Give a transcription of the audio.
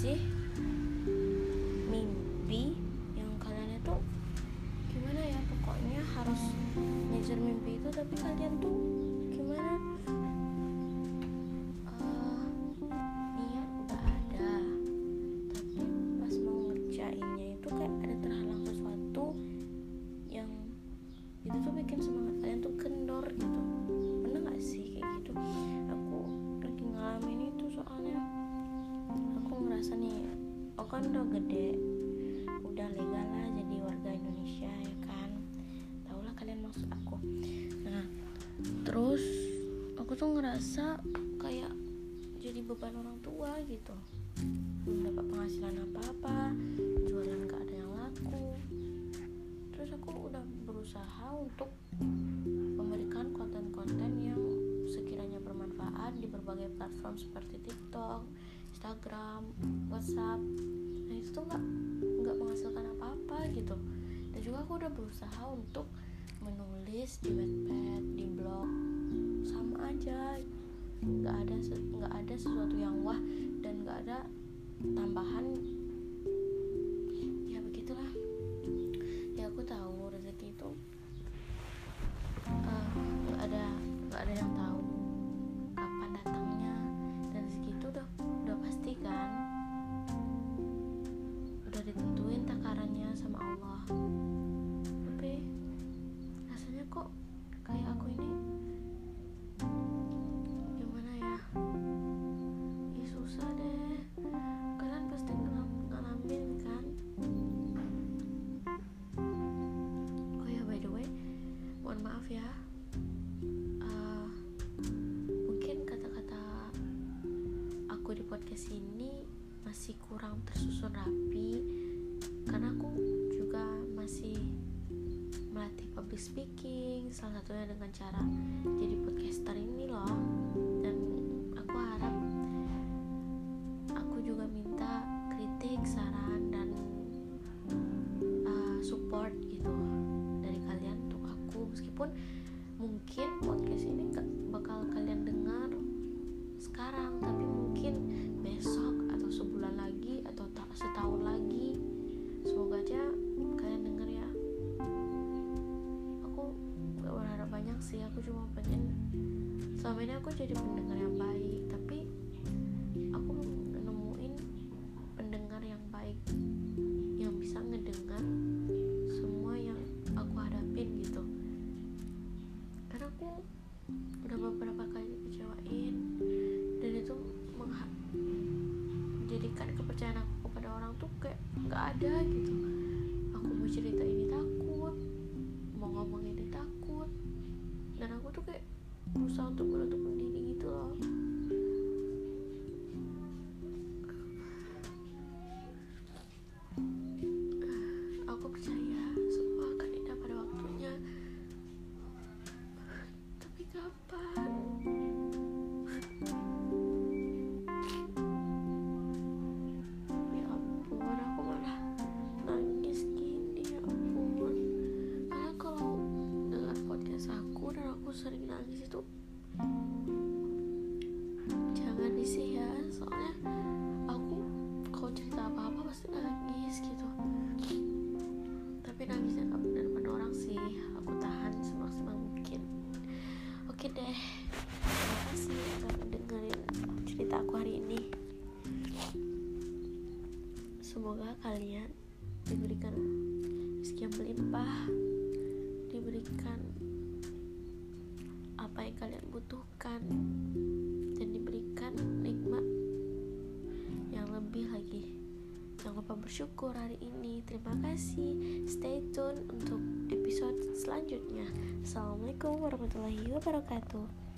sih? Mimpi Yang kalian itu Gimana ya? Pokoknya harus Ngejar mimpi itu Tapi kalian tuh Gimana? Eh, Niat udah ada. Tapi pas mau ngerjainnya itu Kayak ada terhalang sesuatu Yang itu tuh bikin semangat kalian tuh kan udah gede. Udah legal lah jadi warga Indonesia ya kan? Tau lah kalian maksud aku. Nah terus aku tuh ngerasa kayak jadi beban orang tua gitu. Belum dapat penghasilan apa-apa jualan gak ada yang laku. Terus aku udah berusaha untuk memberikan konten-konten yang sekiranya bermanfaat di berbagai platform seperti TikTok, Instagram, WhatsApp. Nah itu tuh nggak nggak menghasilkan apa-apa gitu. Dan juga aku udah berusaha untuk menulis di Wattpad, di blog, sama aja. Nggak ada nggak ada sesuatu yang wah dan nggak ada tambahan ya. Eh, mungkin kata-kata aku di podcast ini masih kurang tersusun rapi karena aku juga masih melatih public speaking salah satunya dengan cara jadi podcaster ini loh meskipun mungkin podcast ini gak bakal kalian dengar sekarang. Tapi mungkin besok atau sebulan lagi atau setahun lagi. Semoga aja kalian denger ya. Aku gak berharap banyak sih aku cuma pengen selama ini aku jadi pendengar yang baik kepercayaan aku kepada orang tuh kayak nggak ada gitu. Aku mau cerita ini takut mau ngomong ini takut. Dan aku tuh kayak berusaha untuk menutup semoga kalian diberikan rezeki yang melimpah diberikan apa yang kalian butuhkan dan diberikan nikmat yang lebih lagi. Jangan lupa bersyukur hari ini. Terima kasih. Stay tune untuk episode selanjutnya. Assalamualaikum warahmatullahi wabarakatuh